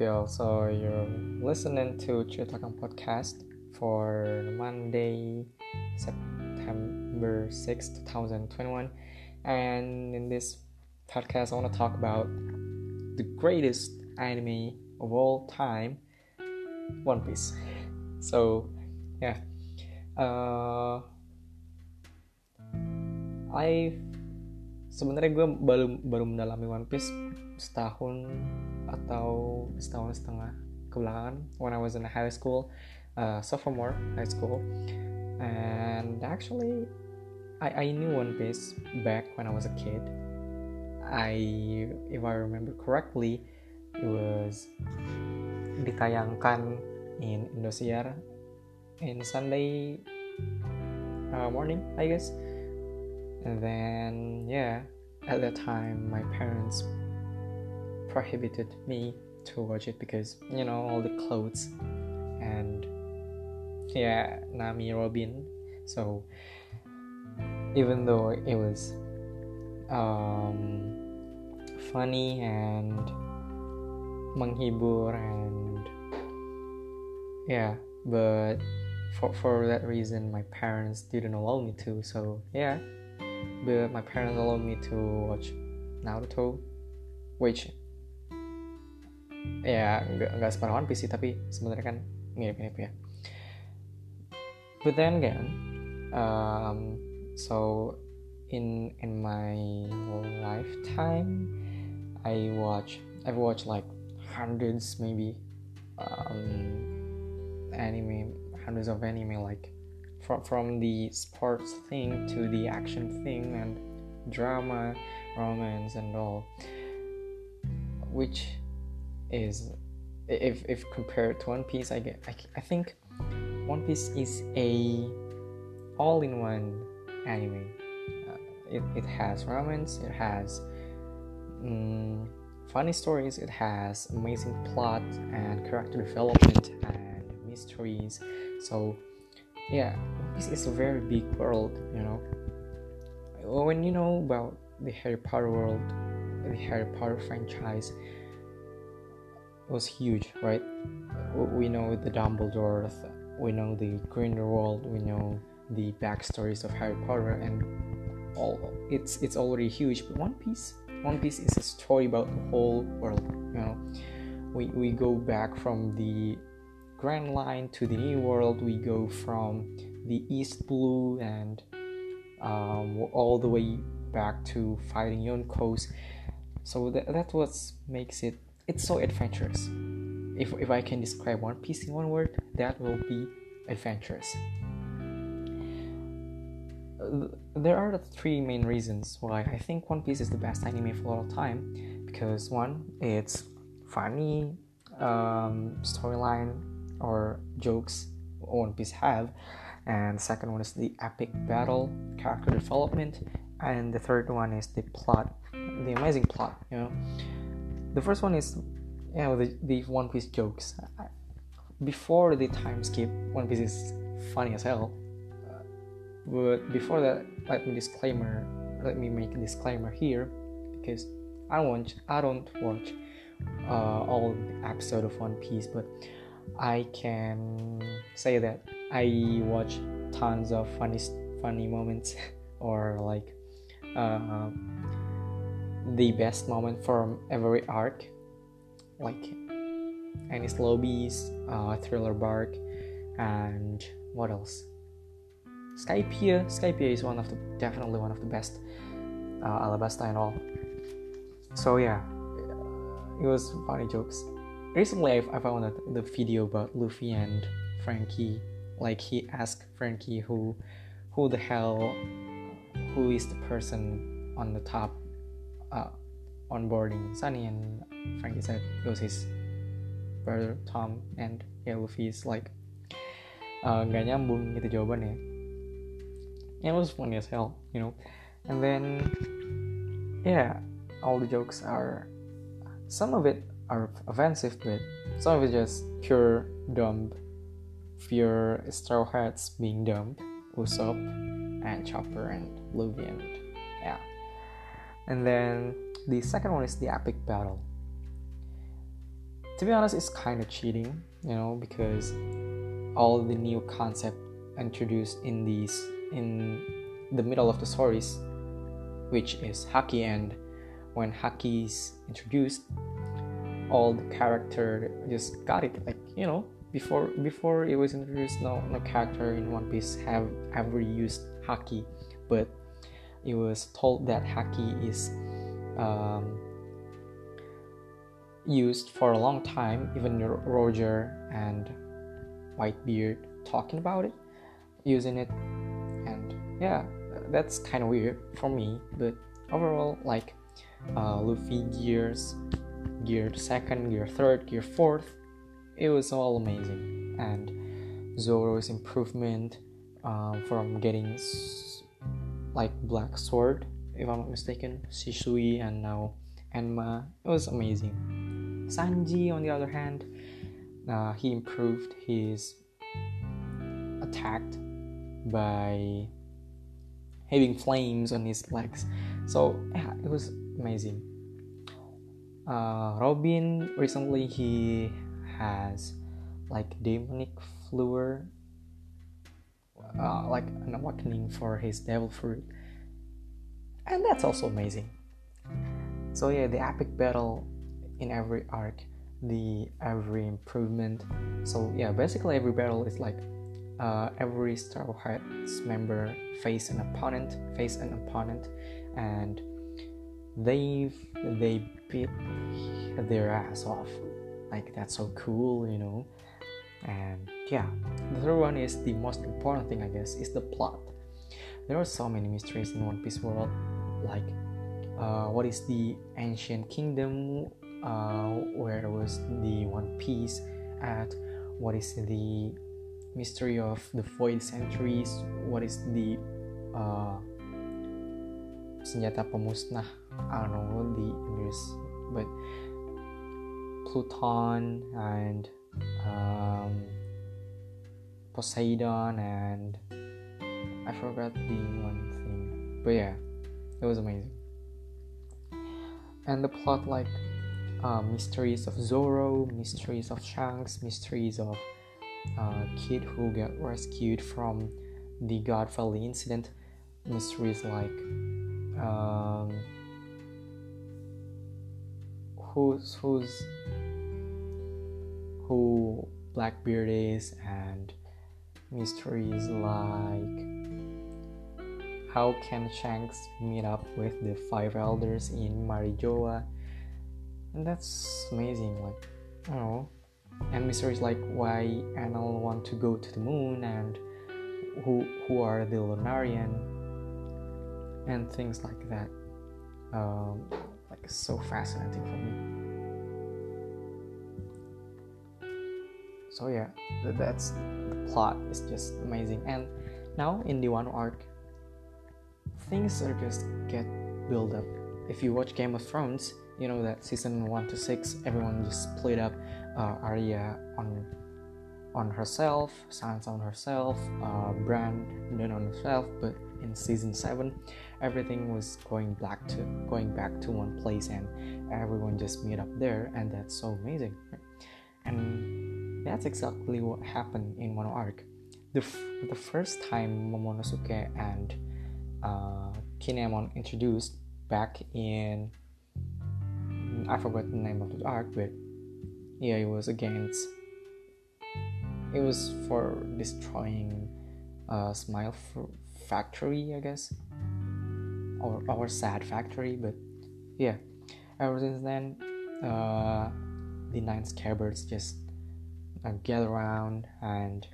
y'all? So you're listening to Ceritakan Podcast for Monday, September 6, 2021. And in this podcast, I want to talk about the greatest anime of all time, One Piece. So, yeah. Uh, I sebenarnya gue baru baru mendalami One Piece setahun atau setahun setengah kebelakangan when I was in high school, uh, sophomore high school, and actually I I knew One Piece back when I was a kid. I if I remember correctly, it was ditayangkan in Indosiar in Sunday uh, morning, I guess and then yeah at that time my parents prohibited me to watch it because you know all the clothes and yeah nami robin so even though it was um, funny and menghibur and yeah but for, for that reason my parents didn't allow me to so yeah. But my parents allowed me to watch Naruto which ya nggak nggak separah One Piece sih tapi sebenarnya kan mirip-mirip ya. But then again um, so in in my lifetime I watch I've watched like hundreds maybe um, anime hundreds of anime like from from the sports thing to the action thing and drama, romance and all, which is if if compared to One Piece, I get I, I think One Piece is a all-in-one anime. Uh, it, it has romance, it has um, funny stories, it has amazing plot and character development and mysteries. So yeah this is a very big world you know when you know about the harry potter world the harry potter franchise was huge right? We know the dumbledore we know the grindelwald we know the backstories of harry potter and all it's it's already huge but one piece one piece is a story about the whole world you know? We we go back from the Grand Line to the New World, we go from the East Blue and um, all the way back to fighting Yonkos. So that, that's what makes it it's so adventurous. If, if I can describe One Piece in one word, that will be adventurous. There are three main reasons why I think One Piece is the best anime of all time. Because one, it's funny um, storyline or jokes One Piece have, and second one is the epic battle, character development, and the third one is the plot, the amazing plot. You know, the first one is you know the, the One Piece jokes. Before the time skip, One Piece is funny as hell. But before that, let me disclaimer. Let me make a disclaimer here, because I don't watch. I don't watch uh, all episode of One Piece, but I can say that I watch tons of funny funny moments or like uh, the best moment from every arc, like Enies Lobby's, uh, Thriller Bark, and what else? Skypiea. Skypiea is one of the definitely one of the best. Uh, Alabasta and all. So yeah, it was funny jokes recently I, I found the video about Luffy and Franky. Like he asked Franky who who the hell who is the person on the top uh, onboarding Sunny and Franky said it was his brother Tom and yeah Luffy is like uh, nggak uh, nyambung gitu jawabannya. It was funny as hell, you know. And then yeah, all the jokes are some of it are offensive, but some of it just pure dumb, pure straw hats being dumb, Usopp and Chopper and Luffy and yeah. And then the second one is the epic battle. to be honest, it's kind of cheating, you know, because all the new concept introduced in these in the middle of the stories, which is Haki, and when Haki is introduced, all the character just got it. Like you know, before before it was introduced, no no character in One Piece have ever used Haki, but it was told that Haki is um, used for a long time. Even Roger and Whitebeard talking about it, using it, and yeah, that's kind of weird for me. But overall, like uh, Luffy gears, gear second, gear third, gear fourth, it was all amazing. And Zoro's improvement um, from getting like black sword, if I'm not mistaken, Shisui, and now Enma, it was amazing. Sanji, on the other hand, uh, he improved his attacked by having flames on his legs. So yeah, it was amazing. Uh, Robin recently he has like Demonio Fleur, uh, like an awakening for his devil fruit, and that's also amazing. So yeah, the epic battle in every arc, the every improvement. So yeah, basically every battle is like uh, every Straw Hats member face an opponent, face an opponent, and they they beat their ass off. Like that's so cool, you know. And yeah, the third one is the most important thing, I guess, is the plot. There are so many mysteries in One Piece world, like uh, what is the ancient kingdom? Uh, where was the One Piece at? What is the mystery of the void centuries what is the uh, senjata pemusnah I don't know the English but Pluton and um, Poseidon and I forgot the one thing but yeah it was amazing and the plot like uh, mysteries of Zoro mysteries of Shanks mysteries of uh, kid who got rescued from the God Valley incident. Mysteries like um, who's who's who Blackbeard is, and mysteries like how can Shanks meet up with the five elders in Marijoa, and that's amazing. Like I don't know and mysteries like why Enel want to go to the moon and who who are the Lunarian and things like that. Um, like so fascinating for me. So yeah, that's the plot is just amazing. And now in the Wano arc, things are just get build up. If you watch Game of Thrones, you know that season one to six, everyone just split up uh, Arya on on herself, Sansa on herself, uh, Bran then on herself. But in season seven, everything was going back to going back to one place, and everyone just meet up there, and that's so amazing. And that's exactly what happened in Wano arc. The, f- the first time Momonosuke and uh, Kinemon introduced back in I forgot the name of the arc, but yeah, it was against. It was for destroying a Smile Factory, I guess, or our Sad Factory. But yeah, ever since then, uh, the nine scabbards just uh, get around and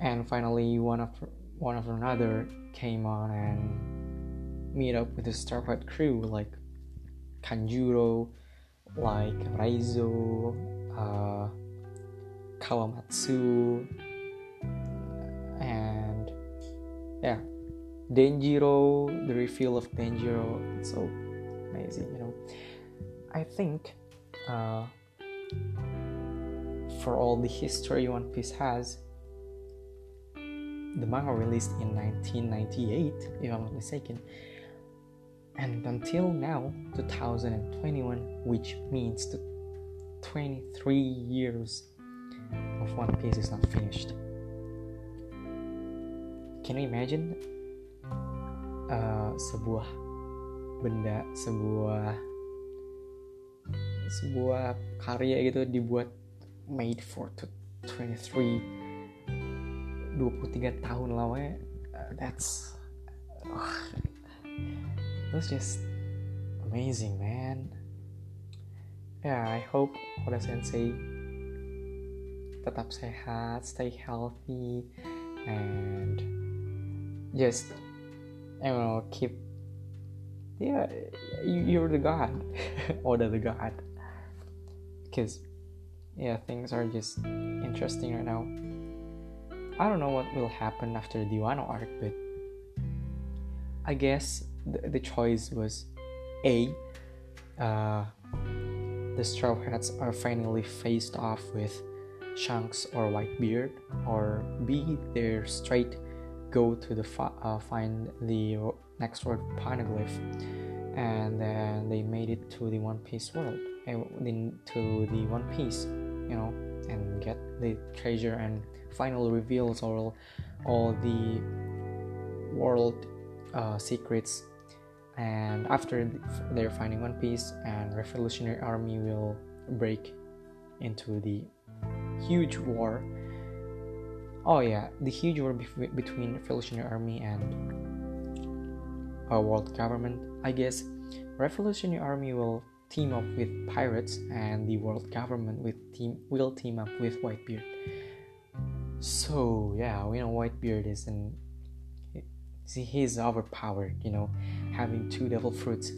and finally one of one of another came on and meet up with the Straw Hat crew like Kanjuro, like Raizo, uh, Kawamatsu, and yeah, Denjiro, the refill of Denjiro, it's so amazing, you know. I think uh, for all the history One Piece has, the manga released in 1998, if I'm not mistaken, and until now 2021 which means the 23 years of one piece is not finished. Can you imagine uh, sebuah benda sebuah sebuah karya gitu dibuat made for 23 23 tahun lamanya. Uh, that's uh, that's just amazing man. Yeah I hope Oda Sensei tetap sehat stay healthy and just I don't know keep yeah you, you're the god. Oda the god because yeah things are just interesting right now. I don't know what will happen after the Wano arc but I guess the, the choice was A uh, the Straw Hats are finally faced off with Shanks or Whitebeard, or B they're straight go to the fi- uh, find the next Road Poneglyph, and then they made it to the One Piece world, and to the One Piece, you know, and get the treasure and finally reveals all all the world uh, secrets. And after they're finding One Piece, and Revolutionary Army will break into the huge war. Oh yeah, the huge war between Revolutionary Army and a world government. I guess Revolutionary Army will team up with pirates, and the world government with team will team up with Whitebeard. So yeah, we know Whitebeard is an see he's overpowered, you know, having two devil fruits,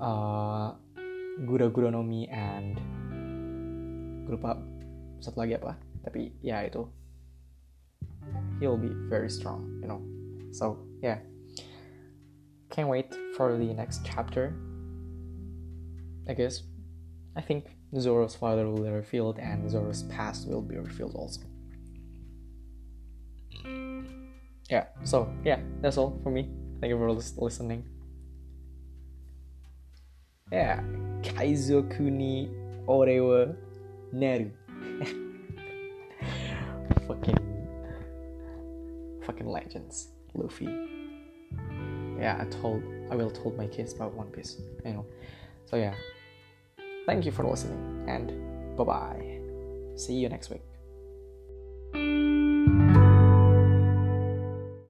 uh, Gura Gura no Mi and lupa satu lagi apa tapi ya itu he'll be very strong you know. So yeah can't wait for the next chapter I guess I think Zoro's father will be revealed and Zoro's past will be revealed also yeah so yeah that's all for me thank you for listening yeah kaizoku ni ore wa Neru. fucking fucking legends. Luffy. Yeah, I told I will told my kids about One Piece. You know. So yeah. Thank you for listening and bye bye. See you next week.